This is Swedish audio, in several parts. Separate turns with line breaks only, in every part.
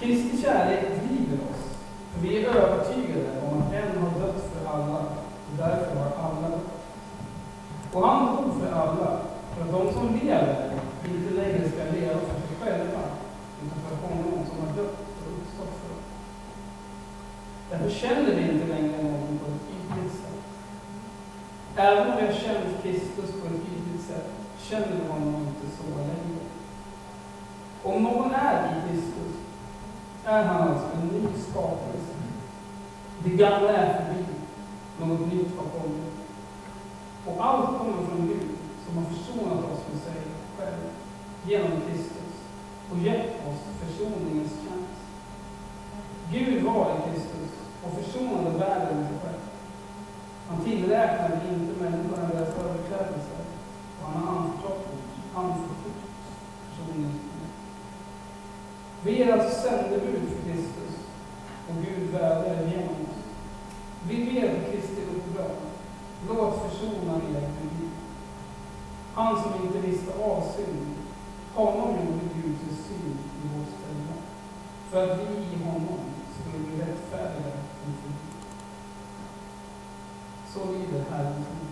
Kristi kärlek driver oss. För vi är övertygade om att en har dött för alla, och därför har alla dött. Och han dog för alla, för att de som lever inte längre ska leva för sig själva, utan för honom som har dött och uppstått för dem. Därför känner vi inte längre någon på ett ytligt sätt. Även om vi har känt Kristus på ett ytligt sätt, känner vi honom inte så längre. Om någon är i Kristus är han alltså en ny skapelse. Det gamla är förbi, något nytt har kommit. Och allt kommer från Gud som har försonat oss med sig själv genom Kristus och gett oss försoningens tjänst. Gud var i Kristus och försonade världen med sig själv. Han tillräknade inte människorna deras överträdelser och han har anförtrott anförtrott försoningens tjänst. Vi är alltså sändebud för Kristus och Gud vädjar genom oss. Vi ber på Kristi uppdrag. Låt försona er med Gud. Han som inte visste av synd, honom gjorde Gud till synd i vårt ställe. För att vi i honom skulle bli rättfärdiga inför Gud. Så lyder Herrens ord.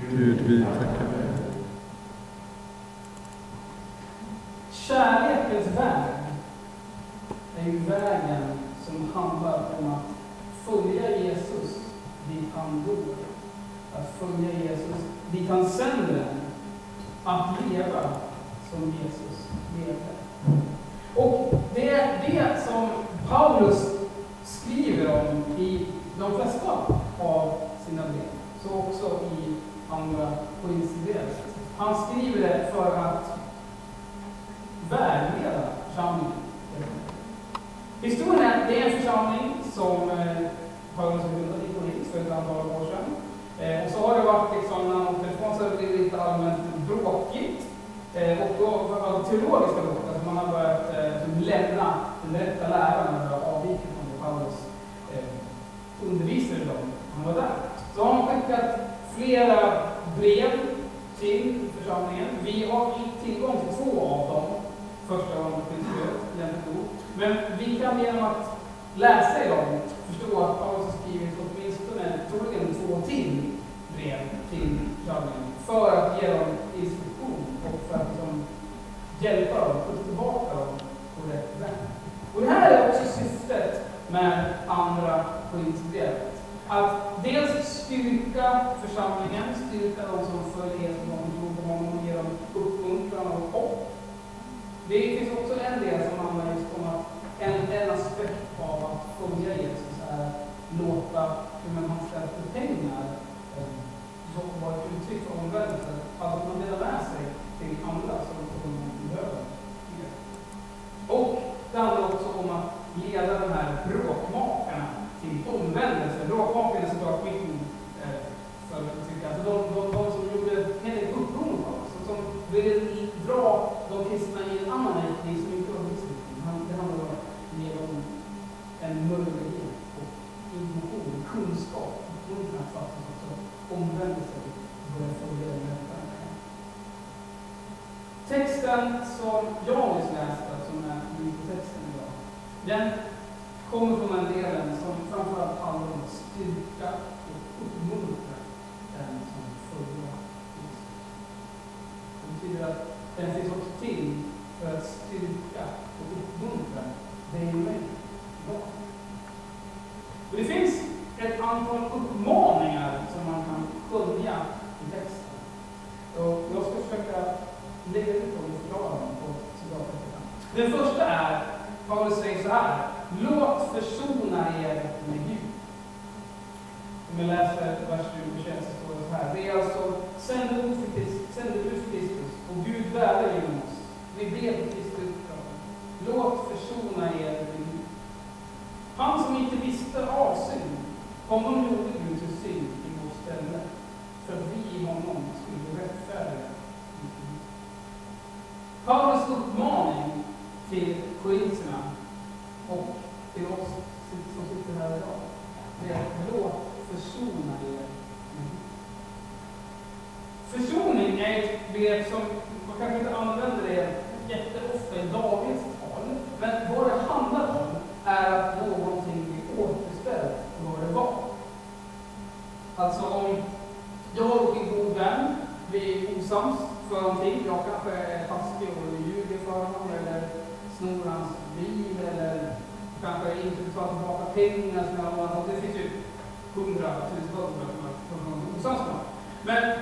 Gud, vi tackar dig.
Kärlekens väg är ju vägen som handlar om att följa Jesus dit han går. Att följa Jesus dit han sänder en. Att leva som Jesus levde. Och det är det som Paulus skriver om i de flesta av sina brev. Så också i andra koincidens. Han skriver det för att vägleda församlingen. Historien är att det är en församling som eh, har grundat i Korint för ett antal år sedan. Eh, och så har det varit liksom, när han åkte ifrån så har det blivit lite allmänt bråkigt. Eh, och då var teologiska bråk, alltså man har börjat eh, liksom lämna den rätta läran och börjat avvika från det Paulus eh, undervisade dem när han var där. Så har han skickat flera brev till församlingen. Vi har tillgång till två av dem. Första gången på Korinthierbrevet, lämpligt ord. Men vi kan genom att läsa i dem förstå att Paulus har skrivit åtminstone troligen två till brev till församlingen för att ge dem instruktion och för att liksom hjälpa dem, putta tillbaka dem på rätt väg. Och det här är också syftet med andra Korinthierbrevet. Att dels styrka församlingen, styrka de som följer Jesus, de som tror på honom och ge dem uppmuntran och hopp. Det finns också en del som handlar just om att en, en aspekt av att följa Jesus är att låta hur man ställt för pengar eh, som var ett uttryck för omvändelse, att man delar med sig till andra som kommer behöver. Och det handlar också om att leda den här bråkmaken till omvändelse. Bråkmakarna är såklart mitt ord eh, för att tycka. Alltså de, de, de som gjorde helt uppror mot oss, som ville dra de kristna i en annan riktning som inte var Guds riktning. Han- Det handlar om att leva om en möjlighet och information, kunskap, uppmuntran faktiskt också, omvändelse och börja följa den rätta vägen. Texten som jag nyss läste, som är texten idag, den kommer från den delen som framförallt handlar om att styrka och uppmuntra den som följer Jesus. Det betyder att den finns också till för att styrka och uppmuntra dig och mig idag. Och det finns ett antal uppmaningar som man kan skönja i texten. Och jag ska försöka lägga ut dem och förklara dem på ett så bra sätt jag kan. Den första är, Paulus säger så här, låt försona er med Gud. Om jag läser vers 20 så står det så här, det är alltså sändebud för Kristus, Kristus och Gud värde genom oss. Vi ber på Kristi uppdrag. Låt försona er med Gud. Han som inte visste av synd, honom gjorde Gud till synd begrepp som man kanske inte använder det jätteofta i dagens tal. Men vad det handlar om är att någonting blir återställt till vad det var. Alltså om jag och en god vän blir osams för någonting. Jag kanske är taskig och ljuger för honom eller snor hans bil eller kanske inte betalar tillbaka pengar som jag har lånat. Det finns ju hundratusentals människor som man kan vara osams med.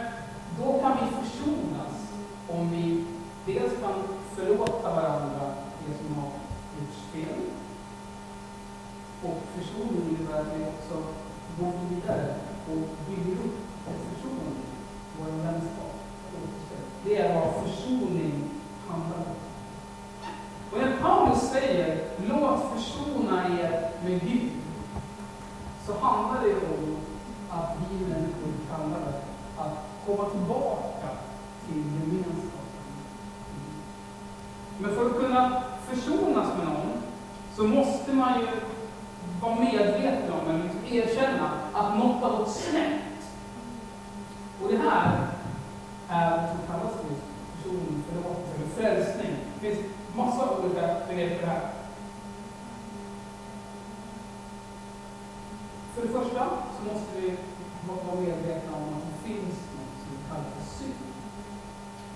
Det första så måste vi vara medvetna om att det finns något som vi kallar för synd.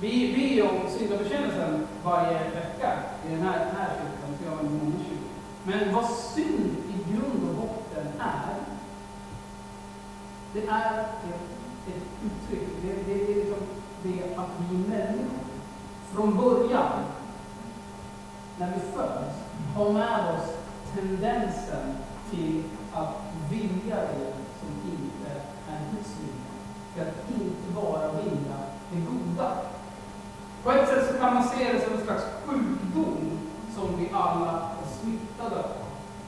Vi ber om syndabekännelsen varje vecka i den här, den här kyrkan, för jag har många kyrkor. Men vad synd i grund och botten är, det är ett, ett uttryck, det, det, det är liksom det att vi människor från början, när vi föds, har med oss tendensen till att vilja det som inte är Guds vilja. För att inte bara vilja det goda. På ett sätt så kan man se det som en slags sjukdom som vi alla är smittade av.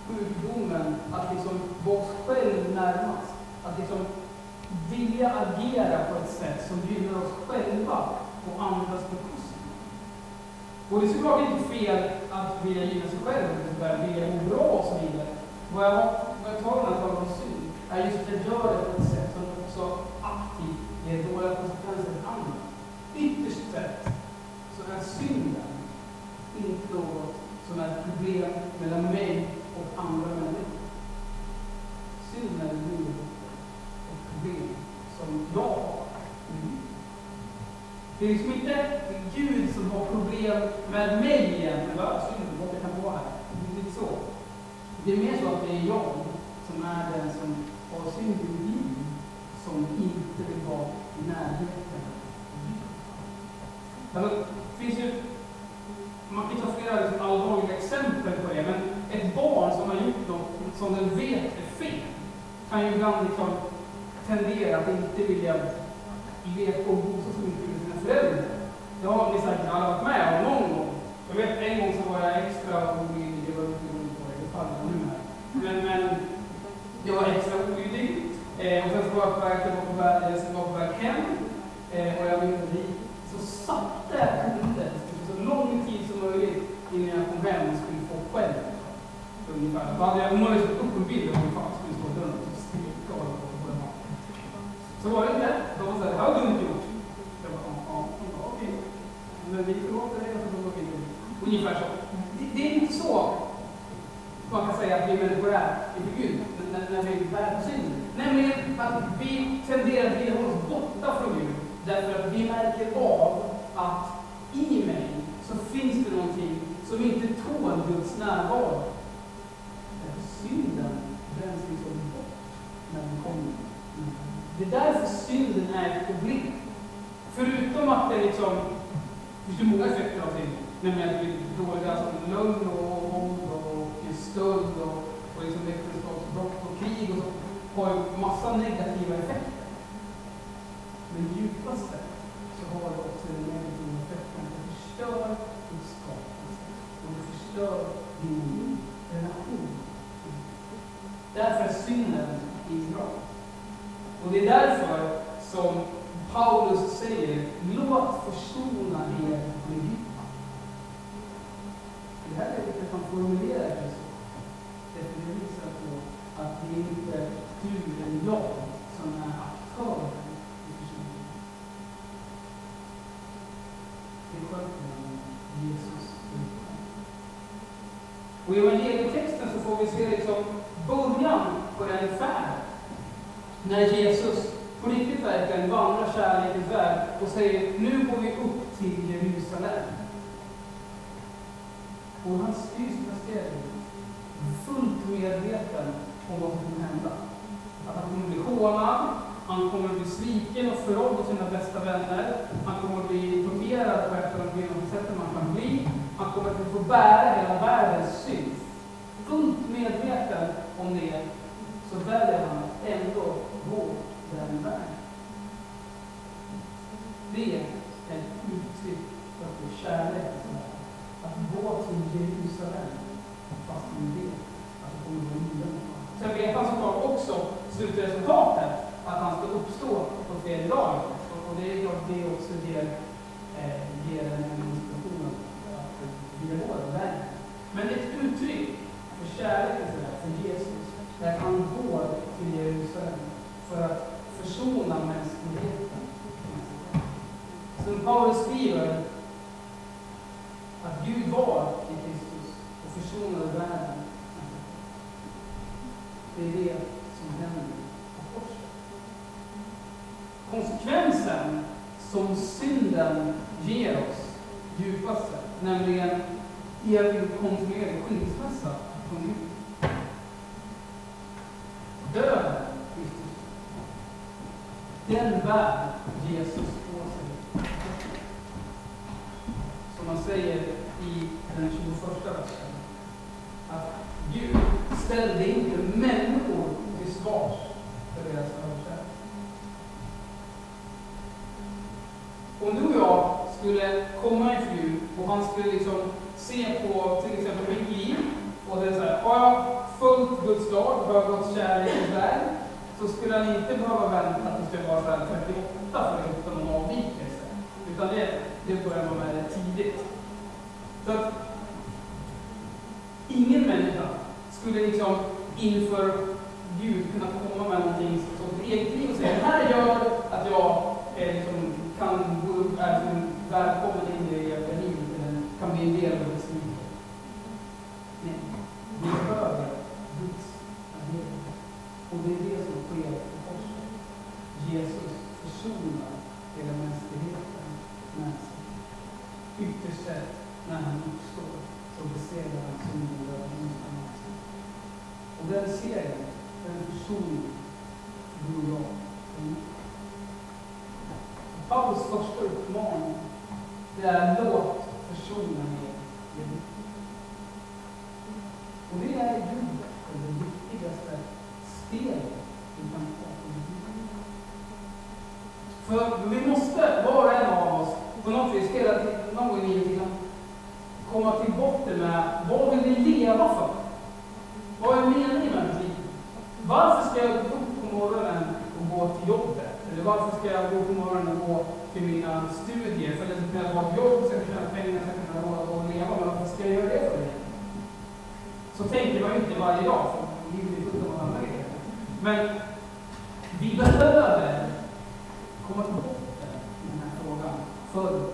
Sjukdomen att liksom vara oss själv närmast. Att liksom vilja agera på ett sätt som gynnar oss själva och andras bekostnad. Och det är såklart inte fel att vilja gynna sig själv, vilja må bra och så vidare. Vad jag, vad av talar synd är just att jag på ett sätt som också aktivt ger dåliga konsekvenser för andra. Ytterst sett så är synden inte något som är ett problem mellan mig och andra människor. Synden är ett problem som jag har. Det är liksom inte Gud som har problem med mig egentligen. Synden, vad det kan vara här. Det är inte så. Det är mer så att det är jag som är den som har synd i liv, som inte vill vara i närheten. Alltså, det finns ju, man kan ta flera liksom allvarliga exempel på det, men ett barn som har gjort något som den vet är fel, kan ju ibland liksom tendera att inte vilja leka och gosa så mycket med sina föräldrar. Det har ni säkert alla varit med om någon gång. Jag vet en gång så var jag extra orolig, det var inte roligt på det, det faller nu här. Men, men jag var extra oskyldig. Eh, och sen så var jag på väg, jag var på väg, jag var på väg hem. Eh, och jag ville dit. Så satte jag så lång tid som möjligt innan jag kom hem och skulle få skäll. Ungefär. Då hade jag, hon hade upp en bild av min far som skulle stå i dörren och skrika och hålla på den Så var det inte. De var såhär, det här var dumt gjort. Jag bara, ja, ja, okej. Men vi förlåter dig och så går vi vidare. Ungefär så. Det, det är inte så man kan säga att vi människor är inför Gud när, när vi bär på synden. Nämligen att vi tenderar att vilja hålla oss borta från Gud därför att vi märker av att i mig så finns det någonting som inte tål Guds närvaro. Synden bränns liksom bort när den kommer. Det är därför synden är. Förutom att det liksom, det finns ju många effekter av synden, nämligen att det blir dåliga alltså, som lögn och våld och stöld och, och liksom äktenskapsbrott och krig och så, har ju massa negativa effekter. Men djupast sett så har det också en negativ effekt. att det förstör din skapelse. Och det förstör din relation. Därför är synden bra. Och det är därför som Paulus säger, låt försona er med Gud. Det här är att han formulerar det så. Det visar på att det är inte du eller jag som är aktören i försoningen. Det sköter Jesus Och i evangelietexten så får vi se liksom början på den färd när Jesus på riktigt verkligen vandrar kärlekens väg och säger nu går vi upp till Jerusalem. Och han styr sina stegen, fullt medveten om vad som kommer hända. Att han kommer bli hånad, han kommer bli sviken och förrådd av sina bästa vänner. Han kommer bli torterad på ett av de grymmaste sätten man kan bli. Han kommer att få bära hela världens synd. Fullt medveten om det så väljer han att ändå gå den vägen. Det är ett uttryck för vår kärlek Att gå till Jerusalem fast vi vet att det kommer att gå lidande. Sen vet han såklart också slutresultatet, att han ska uppstå på tredje dagen. Och det är klart det också ger, eh, ger en inspiration att vilja gå den vägen. Men ett uttryck för kärleken för Jesus, är att han går till Jerusalem för att försona mänskligheten. Som Paulus skriver att Gud var i Kristus och försonade världen. Det är det som händer på korset. Konsekvensen som synden ger oss djupast sett, nämligen evig kontinuerlig skilsmässa från Gud. Döden, den bär Jesus på sig. Som man säger i den 21 versen. Att Gud ställde inte människor till svars för deras överträdelser. Om du och jag skulle komma inför Gud och han skulle liksom se på till exempel mitt liv och säga så här, har jag följt Guds lag, har jag gått kärlekens väg, så skulle han inte behöva vänta tills jag var 38 för att hitta någon avvikelse. Utan det, det börjar man med tidigt. Så att ingen människa skulle liksom inför Gud kunna komma med någonting som sitt eget liv och säga, det här gör att jag eh, liksom, kan gå är liksom, välkommen in i det eviga livet, eller kan bli en del av dess liv. Nej, vi behöver Guds agerande. Och det är det som sker på korset. Jesus försonar hela mänskligheten med sig. Ytterst sett, när han uppstår, så besegrar han synden och döden och den segern, den försoningen, du och jag Paulus första uppmaning, det är låt försonen er med Och det är ju det viktigaste steget vi kan ta För vi måste, var och en av oss, på något vis hela tiden, någon gång i livet, liksom, komma till botten med vad vill vi leva för? Vad är meningen med mitt liv? Varför ska jag gå upp på morgonen och gå till jobbet? Eller varför ska jag gå på morgonen och gå till mina studier? För att kunna ha ett jobb, så jag tjäna pengar, så jag ha råd att leva. Men varför ska jag göra det för det? Så tänker man ju inte varje dag, för livet är fullt av andra grejer. Men vi behöver komma till botten med den här frågan förr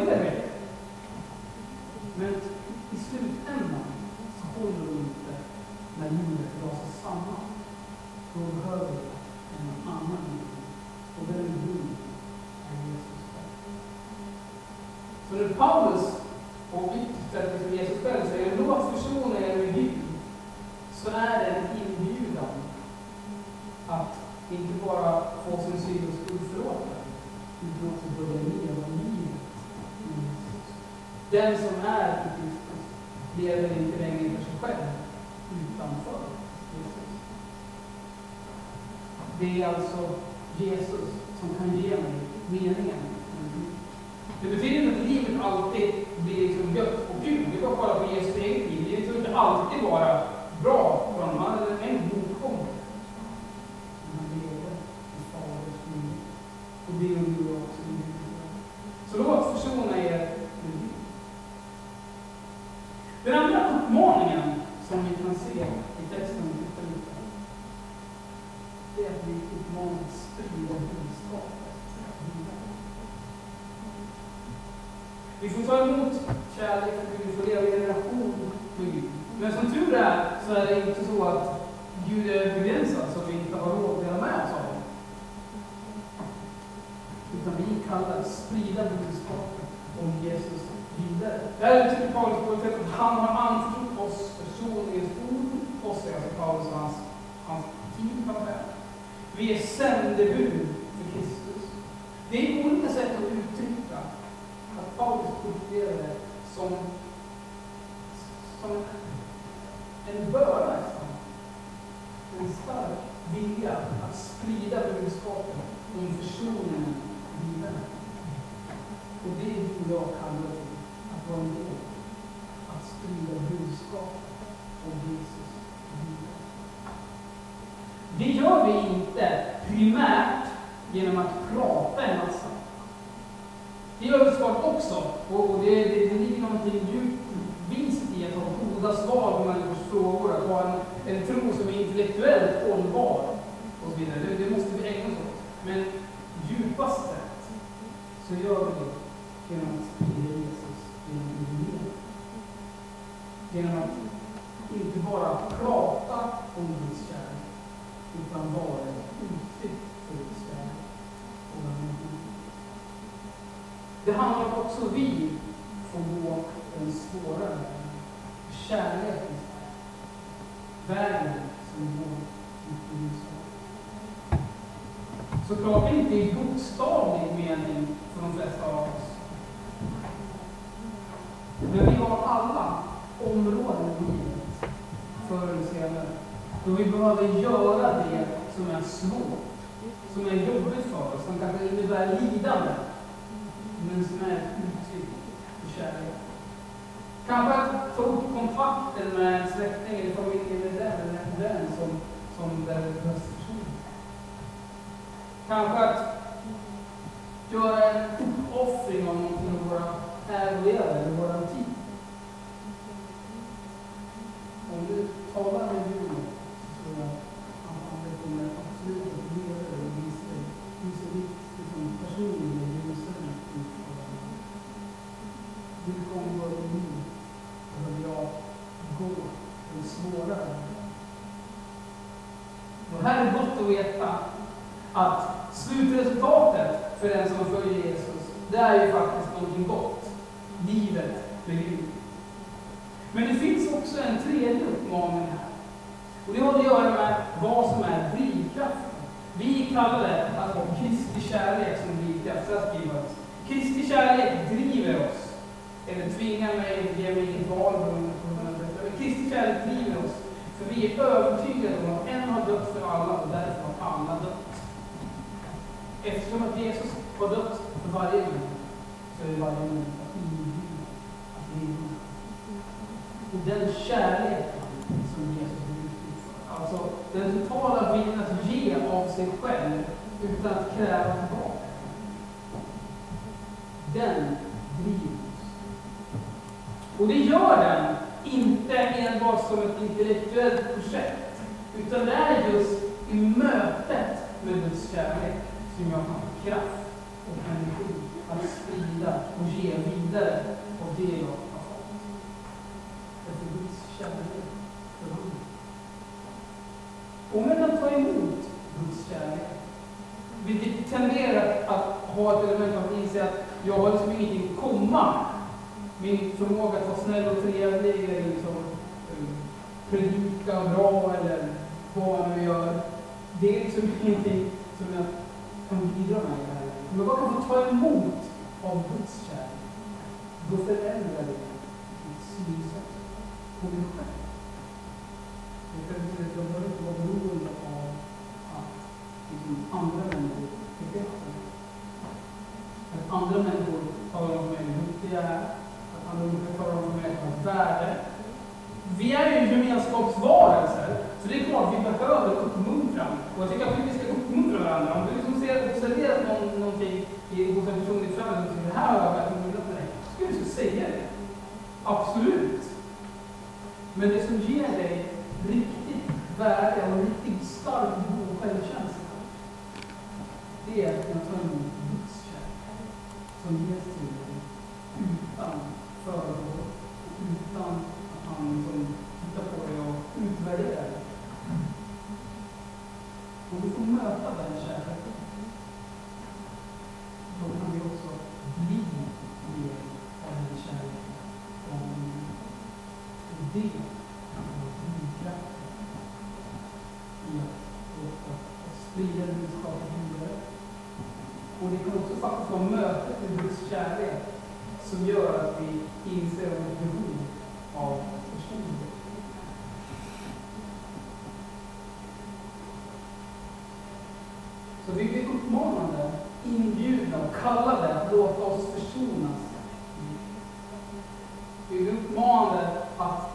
inte vara dåliga grejer. Men i slutändan så håller du inte när livet rasar samman. Då behöver du en annan liv. Och den är så när Paulus, och ytterst som Jesus själv säger, låt försona er med Gud, så är det en inbjudan att inte bara få sin synd och skuld förlåten, utan också börja leva livet Den som är i Kristus lever inte längre för sig själv, utanför Jesus. Det är alltså Jesus som kan ge mig meningen det betyder inte att livet alltid blir liksom gött och kul. Vi att kolla på Jesu eget liv. Det behöver liksom inte alltid vara bra för honom. Han hade en motgång. Men han levde i Faderns liv. Och det gör du också. Så låt försona er med Gud. Den andra uppmaningen som vi kan se i texten, Vi får ta emot kärlek för Gud, vi får leva i en relation med Gud. Men som tur är så är det inte så att Gud är begränsad så att vi inte har råd att dela med oss av det. Utan vi kallar att sprida budskapet om Jesus vidare. Där uttrycker Paulus på ett sätt att han har anförtrott oss personligen ord, oss är alltså Paulus och hans, hans team kan man säga. Vi är sändebud för Kristus. Det är olika sätt att uttrycka att Paulus upplever det som, som en börda nästan. En stark vilja att sprida budskapet om försoningen vidare. Och det är du jag kallar till, att vara med att sprida budskapet om Jesus vidare. Det gör vi inte primärt genom att prata en massa. Det gör vi såklart också, och det, det, det ligger någonting djupt vist i att ha goda svar på människors frågor, att ha en, tro som är intellektuellt hållbar och så vidare. Det, det måste vi ägna oss åt. Men djupast sett så gör vi det genom att sprida Jesus genom idén. Genom att inte bara prata om Guds kärlek, utan vara ett uttryck för Guds kärlek. Och det handlar om att också vi får gå den svåra vägen. Kärlekens Världen som går mot Guds Såklart inte i bokstavlig mening för de flesta av oss. Men vi har alla områden i livet, förr eller senare, då vi behöver göra det som är svårt, som är jobbigt för oss, som kanske innebär lidande, men som är ett uttryck för kärlek. Kanske att ta upp kontakten med en släkting eller familjemedlem eller en vän som, som där behövs. Kanske att göra en uppoffring av någonting av våra ägodelar eller våra tid. Om du talar med Gud så tror jag att han kommer absolut att leda dig och visa dig hur ser ditt liksom, personliga Jerusalem ut. Vilka områden i livet behöver jag gå den svåra vägen? Och här är det gott att veta att slutresultatet för den som följer Jesus, det är ju faktiskt någonting gott. Livet med Gud. Men det finns också en tredje uppmaning här. Och det har att göra med drivkraften. Vi kallar det att ha Kristi kärlek som drivkraft. Så här skriver Kristi kärlek driver oss. Eller tvingar mig, ger mig inget val Men Kristi kärlek driver oss. För vi är övertygade om att en har dött för alla och därför har alla dött. Eftersom att Jesus har dött för varje människa, så är varje människa inbjuden att leva. Och den kärlek som Jesus är uttryck för, alltså den totala viljan att ge av sig själv utan att kräva tillbaka, den driver oss. Och det gör den inte enbart som ett intellektuellt projekt, utan det är just i mötet med Guds kärlek som jag har kraft och energi att sprida och ge vidare av det jag har fått. Därför Guds kärlek. Om jag kan ta emot Guds kärlek, vilket tenderar att ha ett element av att inse att jag har liksom ingenting att komma Min förmåga att vara snäll och trevlig, eller liksom, um, predika bra eller vad man nu gör, det är liksom ingenting som jag kan bidra med i det här. Om jag bara kan få ta emot av Guds kärlek, då förändrar det mitt synsätt på mig själv. Det är andra människor bekräftar. Att andra människor talar om mig hur duktig jag är, att andra människor talar om mig att värde. Vi är ju gemenskapsvarelser, så det är klart vi behöver uppmuntran. Och jag tycker att vi ska uppmuntra varandra. Om du liksom ser, observerat någon, någonting i, hos en person i framtiden och tycker det här har jag verkligen gillat med dig, så ska du liksom säga det. Absolut. Men det som ger dig riktigt värde kallade att låta oss försonas. Vi uppmanar att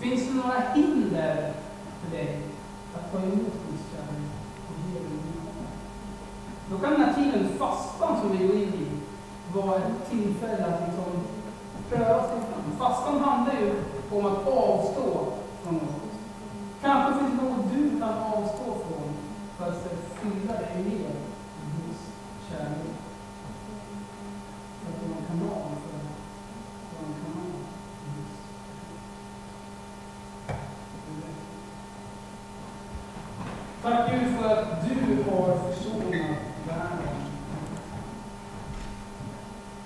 Finns det några hinder för dig att ta emot Guds kärlek och ge den Då kan den här tiden, fastan som vi går in i, vara ett tillfälle att liksom pröva sig fram. Fastan handlar ju om att avstå från något. Kanske finns det något du kan avstå från för att fylla dig mer